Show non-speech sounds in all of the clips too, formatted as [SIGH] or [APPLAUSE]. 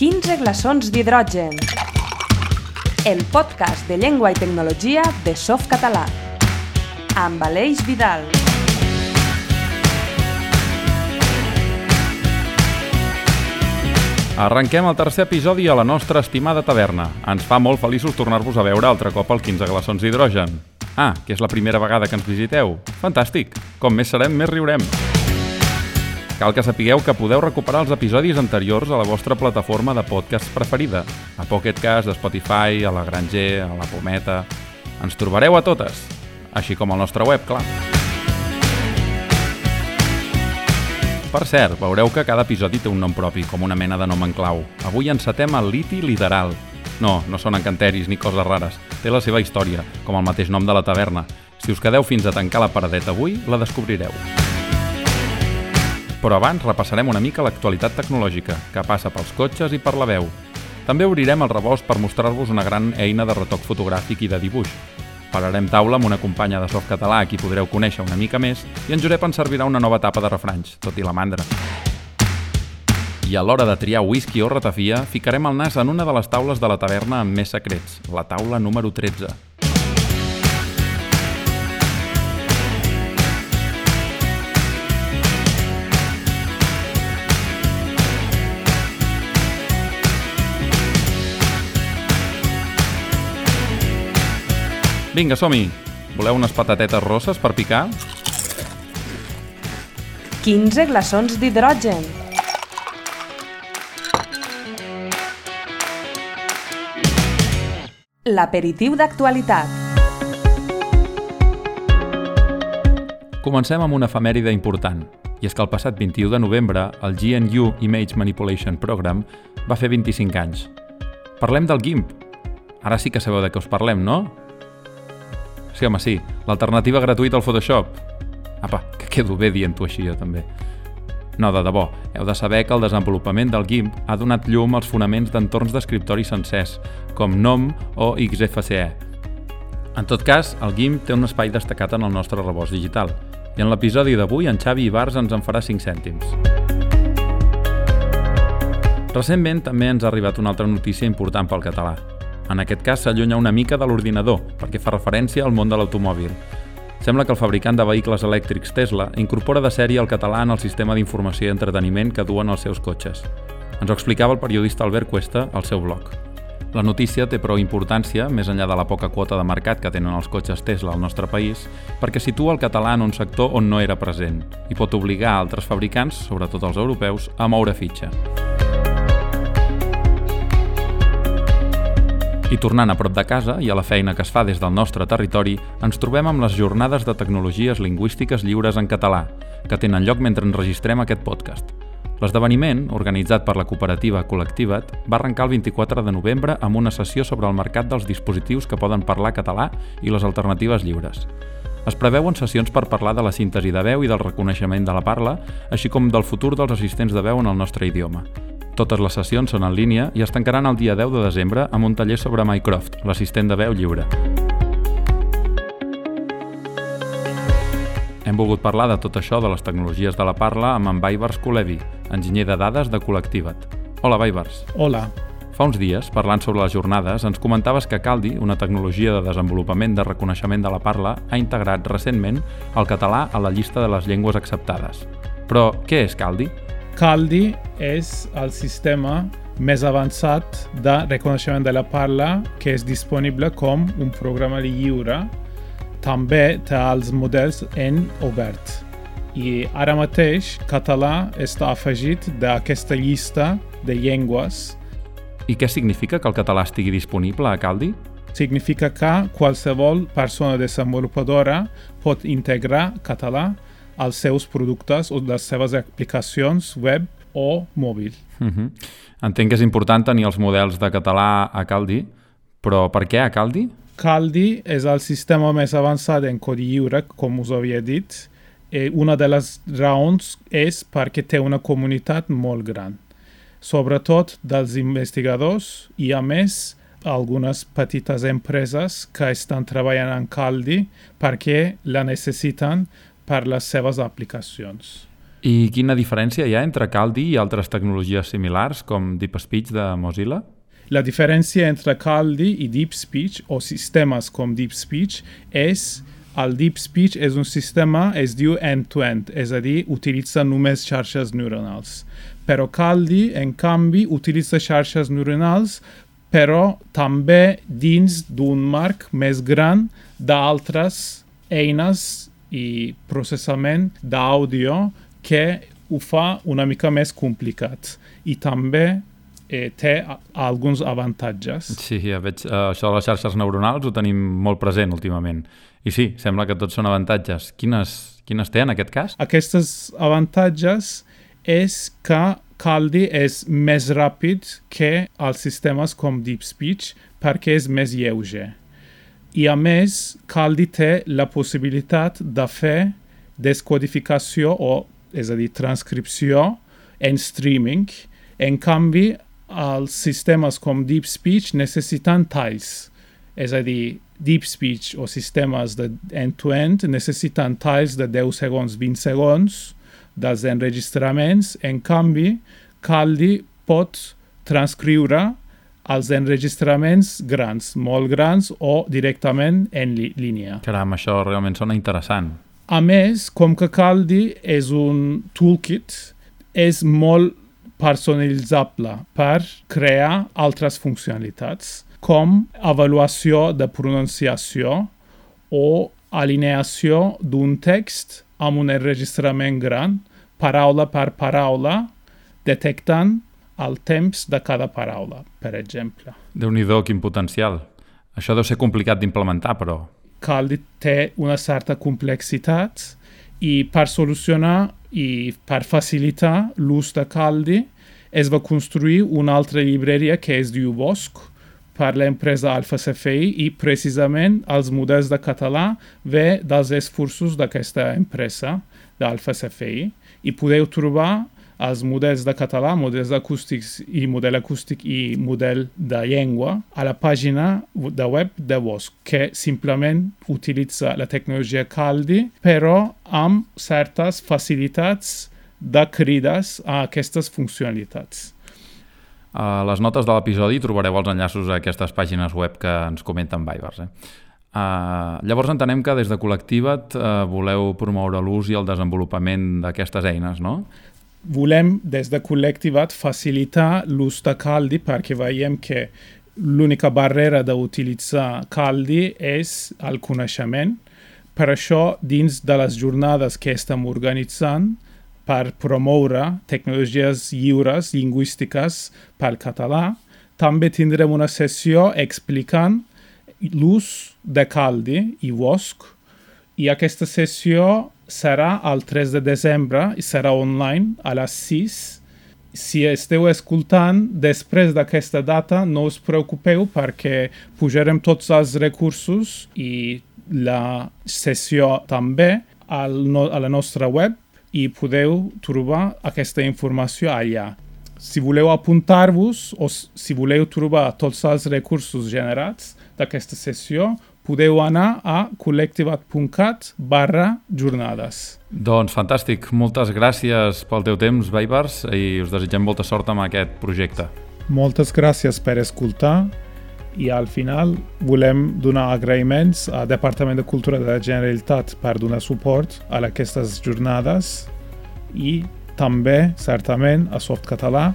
15 glaçons d'hidrogen. El podcast de llengua i tecnologia de Softcatalà. Amb Aleix Vidal. Arrenquem el tercer episodi a la nostra estimada taverna. Ens fa molt feliços tornar-vos a veure altre cop al 15 glaçons d'hidrogen. Ah, que és la primera vegada que ens visiteu. Fantàstic! Com més serem, més riurem. Cal que sapigueu que podeu recuperar els episodis anteriors a la vostra plataforma de podcast preferida, a Pocket Cast, a Spotify, a la Granger, a la Pometa... Ens trobareu a totes, així com al nostre web, clar. Per cert, veureu que cada episodi té un nom propi, com una mena de nom en clau. Avui encetem el liti literal. No, no són encanteris ni coses rares. Té la seva història, com el mateix nom de la taverna. Si us quedeu fins a tancar la paradeta avui, la descobrireu. Però abans repassarem una mica l'actualitat tecnològica, que passa pels cotxes i per la veu. També obrirem el rebost per mostrar-vos una gran eina de retoc fotogràfic i de dibuix, Pararem taula amb una companya de soft català a qui podreu conèixer una mica més i en Josep ens servirà una nova etapa de refranys, tot i la mandra. I a l'hora de triar whisky o ratafia, ficarem el nas en una de les taules de la taverna amb més secrets, la taula número 13. Vinga, som-hi! Voleu unes patatetes rosses per picar? 15 glaçons d'hidrogen. L'aperitiu d'actualitat. Comencem amb una efemèride important, i és que el passat 21 de novembre el GNU Image Manipulation Program va fer 25 anys. Parlem del GIMP. Ara sí que sabeu de què us parlem, no? Sí, home, sí. L'alternativa gratuïta al Photoshop. Apa, que quedo bé dient-ho així jo també. No, de debò, heu de saber que el desenvolupament del GIMP ha donat llum als fonaments d'entorns d'escriptori sencers, com GNOME o XFCE. En tot cas, el GIMP té un espai destacat en el nostre rebost digital, i en l'episodi d'avui en Xavi Ibarz ens en farà 5 cèntims. Recentment també ens ha arribat una altra notícia important pel català. En aquest cas s'allunya una mica de l'ordinador, perquè fa referència al món de l'automòbil. Sembla que el fabricant de vehicles elèctrics Tesla incorpora de sèrie el català en el sistema d'informació i entreteniment que duen els seus cotxes. Ens ho explicava el periodista Albert Cuesta al seu blog. La notícia té prou importància, més enllà de la poca quota de mercat que tenen els cotxes Tesla al nostre país, perquè situa el català en un sector on no era present i pot obligar altres fabricants, sobretot els europeus, a moure fitxa. I tornant a prop de casa i a la feina que es fa des del nostre territori, ens trobem amb les jornades de tecnologies lingüístiques lliures en català, que tenen lloc mentre enregistrem aquest podcast. L'esdeveniment, organitzat per la cooperativa Col·lectivat, va arrencar el 24 de novembre amb una sessió sobre el mercat dels dispositius que poden parlar català i les alternatives lliures. Es preveuen sessions per parlar de la síntesi de veu i del reconeixement de la parla, així com del futur dels assistents de veu en el nostre idioma. Totes les sessions són en línia i es tancaran el dia 10 de desembre amb un taller sobre Mycroft, l'assistent de veu lliure. Hem volgut parlar de tot això de les tecnologies de la parla amb en Baibars Colevi, enginyer de dades de Col·lectivat. Hola, Baibars. Hola. Fa uns dies, parlant sobre les jornades, ens comentaves que Caldi, una tecnologia de desenvolupament de reconeixement de la parla, ha integrat recentment el català a la llista de les llengües acceptades. Però què és Caldi? Caldi és el sistema més avançat de reconeixement de la parla que és disponible com un programa lliure. També té els models en obert. I ara mateix català està afegit d'aquesta llista de llengües. I què significa que el català estigui disponible a Caldi? Significa que qualsevol persona desenvolupadora pot integrar català als seus productes o les seves aplicacions web o mòbil. Uh -huh. Entenc que és important tenir els models de català a Caldi, però per què a Caldi? Caldi és el sistema més avançat en codi lliure, com us havia dit. I una de les raons és perquè té una comunitat molt gran, sobretot dels investigadors i, a més, algunes petites empreses que estan treballant en Caldi perquè la necessiten per les seves aplicacions. I quina diferència hi ha entre Caldi i altres tecnologies similars com DeepSpeech de Mozilla? La diferència entre Caldi i DeepSpeech o sistemes com DeepSpeech és el DeepSpeech és un sistema, es diu end-to-end, -end, és a dir, utilitza només xarxes neuronals. Però Caldi, en canvi, utilitza xarxes neuronals però també dins d'un marc més gran d'altres eines i processament d'àudio que ho fa una mica més complicat i també eh, té alguns avantatges. Sí, ja veig, uh, això de les xarxes neuronals ho tenim molt present últimament. I sí, sembla que tots són avantatges. Quines, quines té en aquest cas? Aquestes avantatges és que Caldi és més ràpid que els sistemes com DeepSpeech perquè és més lleuger. I a més, Caldi té la possibilitat de fer descodificació o és a dir, transcripció en streaming. En canvi, els sistemes com DeepSpeech necessiten talls. És a dir, DeepSpeech o sistemes de end-to-end -end necessiten talls de 10 segons, 20 segons dels enregistraments. En canvi, Caldi pot transcriure els enregistraments grans, molt grans o directament en línia. Caram, això realment sona interessant. A més, com que Caldi és un toolkit, és molt personalitzable per crear altres funcionalitats, com avaluació de pronunciació o alineació d'un text amb un enregistrament gran, paraula per paraula, detectant el temps de cada paraula, per exemple. Déu-n'hi-do, quin potencial. Això deu ser complicat d'implementar, però Caldi té una certa complexitat i per solucionar i per facilitar l'ús de Caldi es va construir una altra llibreria que es diu Bosc per l'empresa Alfa CFI i precisament els models de català ve dels esforços d'aquesta empresa d'Alfa CFI i podeu trobar els models de català, models acústics i model acústic i model de llengua a la pàgina de web de Bosch, que simplement utilitza la tecnologia Caldi, però amb certes facilitats de crides a aquestes funcionalitats. A les notes de l'episodi trobareu els enllaços a aquestes pàgines web que ens comenten Vibers. Eh? Uh, llavors entenem que des de Col·lectiva't uh, voleu promoure l'ús i el desenvolupament d'aquestes eines, no? Volem des de Col·lectivat facilitar l'ús de Caldi perquè veiem que l'única barrera d'utilitzar Caldi és el coneixement. Per això, dins de les jornades que estem organitzant per promoure tecnologies lliures lingüístiques pel català, també tindrem una sessió explicant l'ús de Caldi i Bosc i aquesta sessió serà el 3 de desembre i serà online a les 6. Si esteu escoltant, després d'aquesta data no us preocupeu perquè pujarem tots els recursos i la sessió també al no, a la nostra web i podeu trobar aquesta informació allà. Si voleu apuntar-vos o si voleu trobar tots els recursos generats d'aquesta sessió, podeu anar a col·lectivat.cat barra jornades. Doncs fantàstic. Moltes gràcies pel teu temps, Baibars, i us desitgem molta sort amb aquest projecte. Moltes gràcies per escoltar i al final volem donar agraïments al Departament de Cultura de la Generalitat per donar suport a aquestes jornades i també, certament, a Softcatalà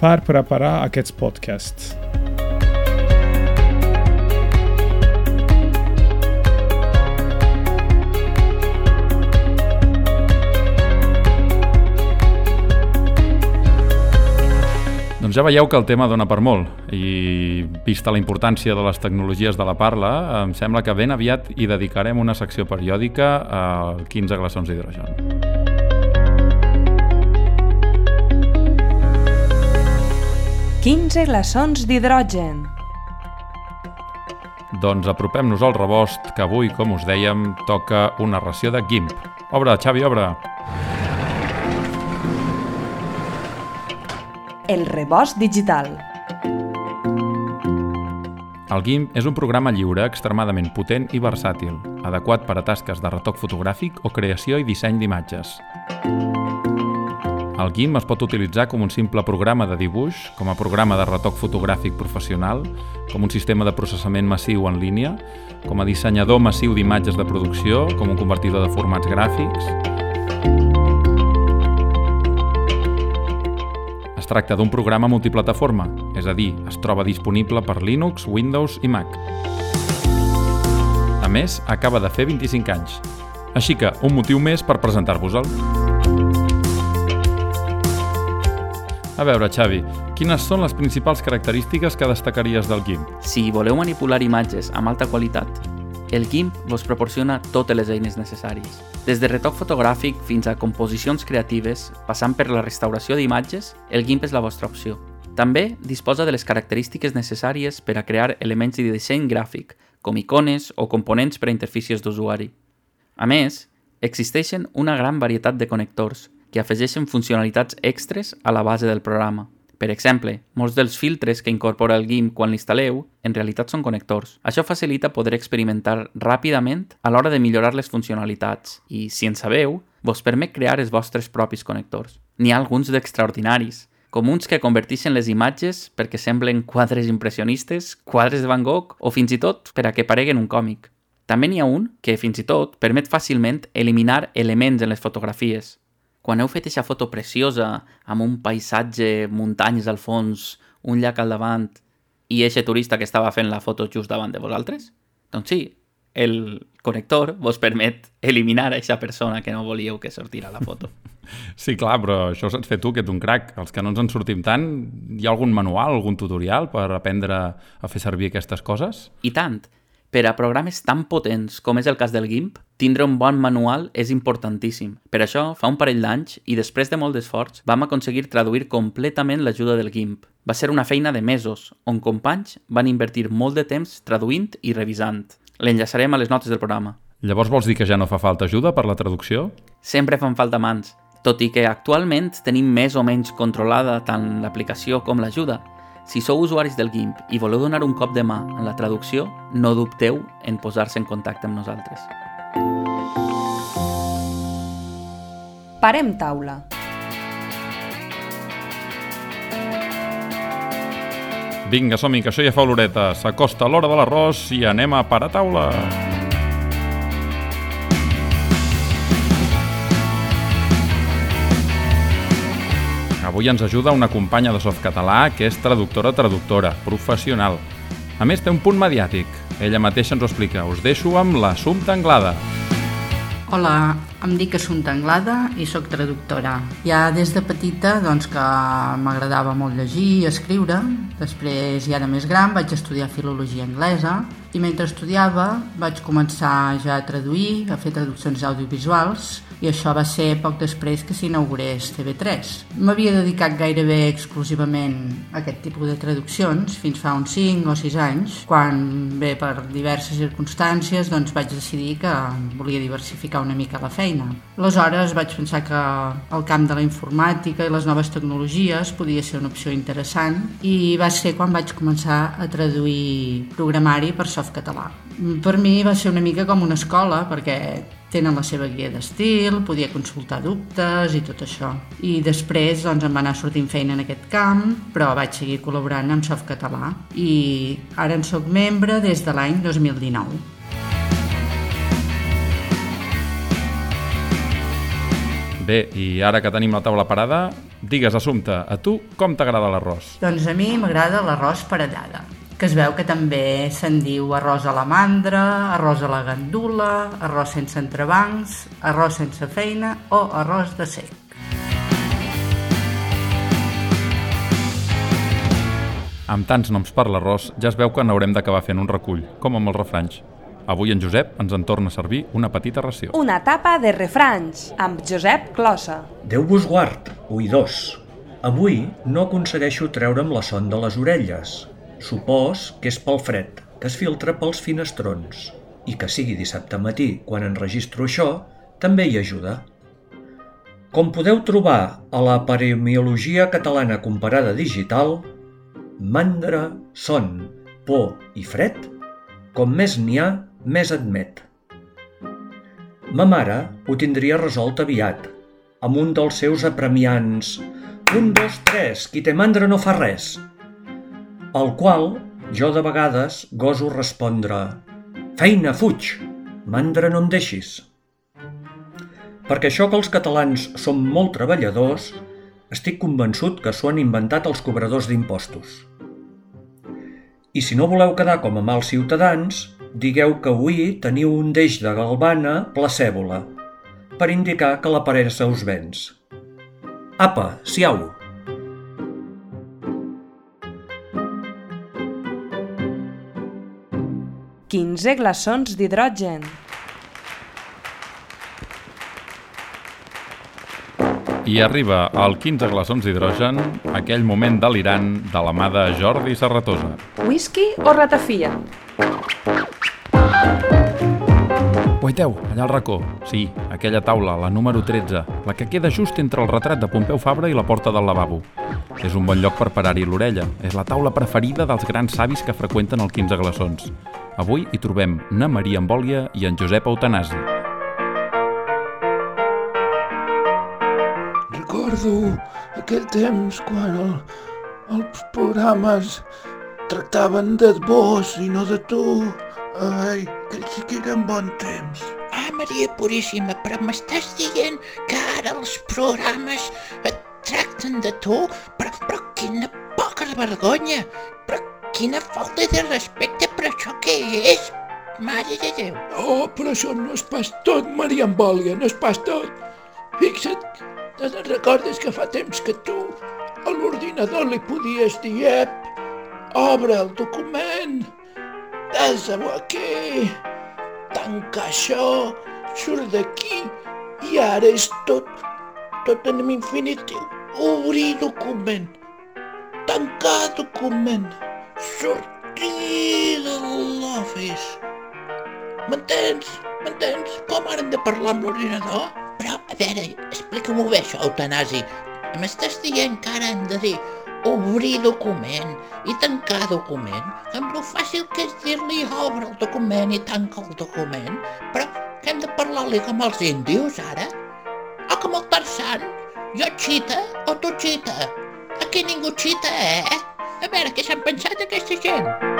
per preparar aquests podcasts. Doncs ja veieu que el tema dona per molt i vista la importància de les tecnologies de la parla, em sembla que ben aviat hi dedicarem una secció periòdica a 15 glaçons d'hidrogen. «15 glaçons d'hidrogen». Doncs apropem-nos al rebost, que avui, com us dèiem, toca una ració de GIMP. Obre, Xavi, obre! El rebost digital. El GIMP és un programa lliure extremadament potent i versàtil, adequat per a tasques de retoc fotogràfic o creació i disseny d'imatges. El GIMP es pot utilitzar com un simple programa de dibuix, com a programa de retoc fotogràfic professional, com un sistema de processament massiu en línia, com a dissenyador massiu d'imatges de producció, com un convertidor de formats gràfics... Es tracta d'un programa multiplataforma, és a dir, es troba disponible per Linux, Windows i Mac. A més, acaba de fer 25 anys. Així que, un motiu més per presentar-vos-el. A veure, Xavi, quines són les principals característiques que destacaries del GIMP? Si voleu manipular imatges amb alta qualitat, el GIMP vos proporciona totes les eines necessàries. Des de retoc fotogràfic fins a composicions creatives, passant per la restauració d'imatges, el GIMP és la vostra opció. També disposa de les característiques necessàries per a crear elements de disseny gràfic, com icones o components per a interfícies d'usuari. A més, existeixen una gran varietat de connectors que afegeixen funcionalitats extres a la base del programa. Per exemple, molts dels filtres que incorpora el GIMP quan l'instal·leu en realitat són connectors. Això facilita poder experimentar ràpidament a l'hora de millorar les funcionalitats i, si en sabeu, vos permet crear els vostres propis connectors. N'hi ha alguns d'extraordinaris, com uns que converteixen les imatges perquè semblen quadres impressionistes, quadres de Van Gogh o fins i tot per a que pareguen un còmic. També n'hi ha un que, fins i tot, permet fàcilment eliminar elements en les fotografies, quan heu fet aquesta foto preciosa, amb un paisatge, muntanyes al fons, un llac al davant, i eixe turista que estava fent la foto just davant de vosaltres? Doncs sí, el connector vos permet eliminar aquesta persona que no volíeu que sortira la foto. [LAUGHS] Sí, clar, però això ho saps fer tu, que ets un crac. Els que no ens en sortim tant, hi ha algun manual, algun tutorial per aprendre a fer servir aquestes coses? I tant. Per a programes tan potents com és el cas del GIMP, tindre un bon manual és importantíssim. Per això, fa un parell d'anys, i després de molt d'esforç, vam aconseguir traduir completament l'ajuda del GIMP. Va ser una feina de mesos, on companys van invertir molt de temps traduint i revisant. L'enllaçarem a les notes del programa. Llavors vols dir que ja no fa falta ajuda per la traducció? Sempre fan falta mans, tot i que actualment tenim més o menys controlada tant l'aplicació com l'ajuda, si sou usuaris del GIMP i voleu donar un cop de mà en la traducció, no dubteu en posar-se en contacte amb nosaltres. Parem taula. Vinga, som-hi, que això ja fa oloreta. S'acosta l'hora de l'arròs i anem a parar taula. Avui ens ajuda una companya de Softcatalà que és traductora-traductora, professional. A més, té un punt mediàtic. Ella mateixa ens ho explica. Us deixo amb l'Assumpta Anglada. Hola, em dic Assumpta Anglada i sóc traductora. Ja des de petita doncs, que m'agradava molt llegir i escriure. Després, ja de més gran, vaig estudiar filologia anglesa i mentre estudiava vaig començar ja a traduir, a fer traduccions audiovisuals i això va ser poc després que s'inaugurés TV3. M'havia dedicat gairebé exclusivament a aquest tipus de traduccions fins fa uns 5 o 6 anys, quan, bé, per diverses circumstàncies, doncs vaig decidir que volia diversificar una mica la feina. Aleshores vaig pensar que el camp de la informàtica i les noves tecnologies podia ser una opció interessant i va ser quan vaig començar a traduir programari per softcatalà. Per mi va ser una mica com una escola perquè tenen la seva guia d'estil, podia consultar dubtes i tot això. I després doncs, em va anar sortint feina en aquest camp, però vaig seguir col·laborant amb Softcatalà i ara en sóc membre des de l'any 2019. Bé, i ara que tenim la taula parada, digues, Assumpte, a tu com t'agrada l'arròs? Doncs a mi m'agrada l'arròs parellada que es veu que també se'n diu arròs a la mandra, arròs a la gandula, arròs sense entrebancs, arròs sense feina o arròs de sec. Amb tants noms per l'arròs, ja es veu que n'haurem d'acabar fent un recull, com amb els refranys. Avui en Josep ens en torna a servir una petita ració. Una tapa de refranys, amb Josep Closa. Déu vos guard, oïdors. Avui no aconsegueixo treure'm la son de les orelles, Supós que és pel fred, que es filtra pels finestrons, i que sigui dissabte matí quan enregistro això, també hi ajuda. Com podeu trobar a la paremiologia catalana comparada digital, mandra, son, por i fred, com més n'hi ha, més admet. Ma mare ho tindria resolt aviat, amb un dels seus apremiants «Un, dos, tres, qui té mandra no fa res», al qual jo de vegades goso respondre «Feina, fuig! Mandra no em deixis!» Perquè això que els catalans som molt treballadors, estic convençut que s'ho han inventat els cobradors d'impostos. I si no voleu quedar com a mals ciutadans, digueu que avui teniu un deix de galvana placèbola, per indicar que la paresa us vens. Apa, siau! 15 glaçons d'hidrogen. I arriba al 15 glaçons d'hidrogen aquell moment delirant de la mà de Jordi Serratosa. Whisky o ratafia? Guaiteu, allà al racó. Sí, aquella taula, la número 13, la que queda just entre el retrat de Pompeu Fabra i la porta del lavabo. És un bon lloc per parar-hi l'orella. És la taula preferida dels grans savis que freqüenten el 15 glaçons. Avui hi trobem na Maria Embòlia i en Josep Eutanasi. Recordo aquell temps quan el, els programes tractaven de vos i no de tu. Ai, aquell sí que eren bon temps. Ah, Maria Puríssima, però m'estàs dient que ara els programes et tracten de tu? Però, però quina poca vergonya! Però quina falta de respecte per això que és! Mare de Déu! Oh, però això no és pas tot, Maria Embòlia, no és pas tot. Fixa't, te'n recordes que fa temps que tu a l'ordinador li podies dir, ep, obre el document, desa-ho aquí, tanca això, surt d'aquí, i ara és tot, tot en infinitiu. Obrir document, tancar document, sortir de l'office. M'entens? M'entens? Com ara hem de parlar amb l'ordinador? Però, a veure, explica-m'ho bé això, Eutanasi. M'estàs dient que ara hem de dir obrir document i tancar document, amb lo fàcil que és dir-li obre el document i tanca el document, però que hem de parlar-li com els índios ara? O com el Tarzan? Jo xita o tu xita? Aquí ningú xita, eh? A veure què s'han pensat aquesta gent.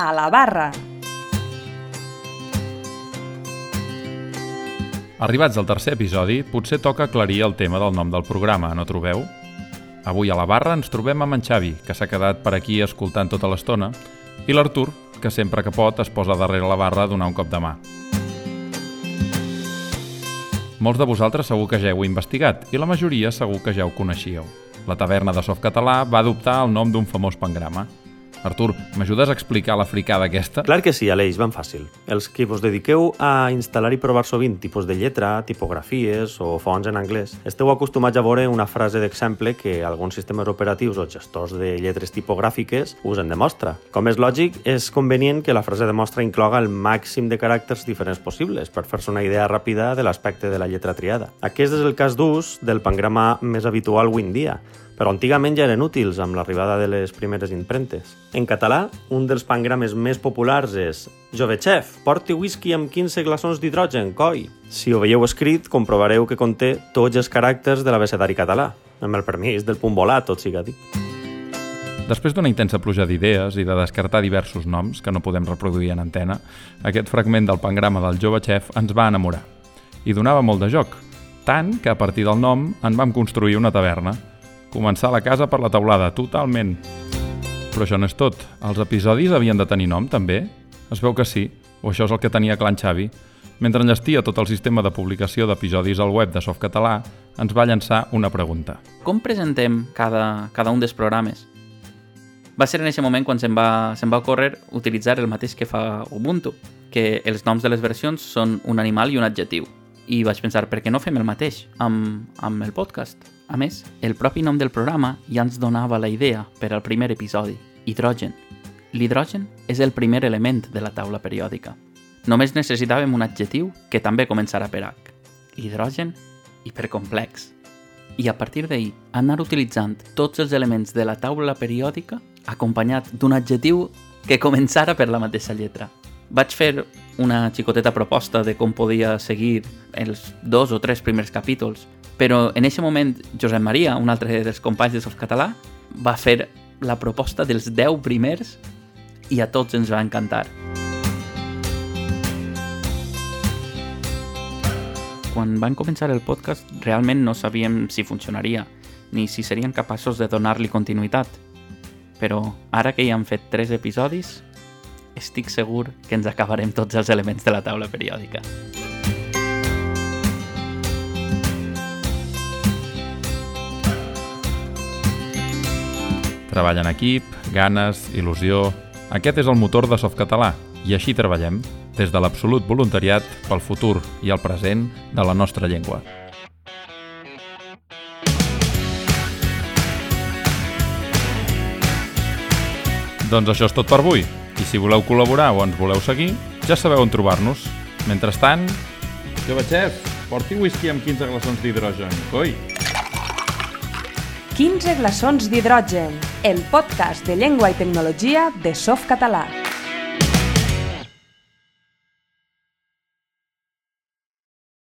A la barra. Arribats al tercer episodi, potser toca aclarir el tema del nom del programa, no trobeu? Avui a la barra ens trobem amb en Xavi, que s'ha quedat per aquí escoltant tota l'estona, i l'Artur, que sempre que pot es posa darrere la barra a donar un cop de mà. Molts de vosaltres segur que ja heu investigat i la majoria segur que ja ho coneixíeu. La taverna de Softcatalà va adoptar el nom d'un famós pangrama. Artur, m'ajudes a explicar la fricada aquesta? Clar que sí, Aleix, ben fàcil. Els que vos dediqueu a instal·lar i provar sovint tipus de lletra, tipografies o fonts en anglès, esteu acostumats a veure una frase d'exemple que alguns sistemes operatius o gestors de lletres tipogràfiques usen de mostra. Com és lògic, és convenient que la frase de mostra incloga el màxim de caràcters diferents possibles per fer-se una idea ràpida de l'aspecte de la lletra triada. Aquest és el cas d'ús del pangrama més habitual avui en dia, però antigament ja eren útils amb l'arribada de les primeres impremtes. En català, un dels pangrames més populars és Jove xef, porti whisky amb 15 glaçons d'hidrogen, coi! Si ho veieu escrit, comprovareu que conté tots els caràcters de l'abecedari català, amb el permís del punt volat, tot siga dit. Després d'una intensa pluja d'idees i de descartar diversos noms que no podem reproduir en antena, aquest fragment del pangrama del jove xef ens va enamorar. I donava molt de joc, tant que a partir del nom en vam construir una taverna, Començar la casa per la taulada, totalment. Però això no és tot. Els episodis havien de tenir nom, també? Es veu que sí, o això és el que tenia clar en Xavi. Mentre enllestia tot el sistema de publicació d'episodis al web de Softcatalà, ens va llançar una pregunta. Com presentem cada, cada un dels programes? Va ser en aquest moment quan se'm va, se'm va ocórrer utilitzar el mateix que fa Ubuntu, que els noms de les versions són un animal i un adjectiu. I vaig pensar, per què no fem el mateix amb, amb el podcast? A més, el propi nom del programa ja ens donava la idea per al primer episodi, hidrogen. L'hidrogen és el primer element de la taula periòdica. Només necessitàvem un adjectiu que també començara per H. hidrogen, hipercomplex. I a partir d'ahir, anar utilitzant tots els elements de la taula periòdica acompanyat d'un adjectiu que començara per la mateixa lletra. Vaig fer una xicoteta proposta de com podia seguir els dos o tres primers capítols, però en aquest moment Josep Maria, un altre dels companys de Softcatalà, va fer la proposta dels 10 primers i a tots ens va encantar. Quan van començar el podcast realment no sabíem si funcionaria, ni si serien capaços de donar-li continuïtat. Però ara que hi han fet 3 episodis, estic segur que ens acabarem tots els elements de la taula periòdica. Treball en equip, ganes, il·lusió... Aquest és el motor de Softcatalà i així treballem, des de l'absolut voluntariat pel futur i el present de la nostra llengua. Doncs això és tot per avui. I si voleu col·laborar o ens voleu seguir, ja sabeu on trobar-nos. Mentrestant, jove xef, porti whisky amb 15 glaçons d'hidrogen, coi! 15 glaçons d'hidrogen, el podcast de llengua i tecnologia de Softcatalà.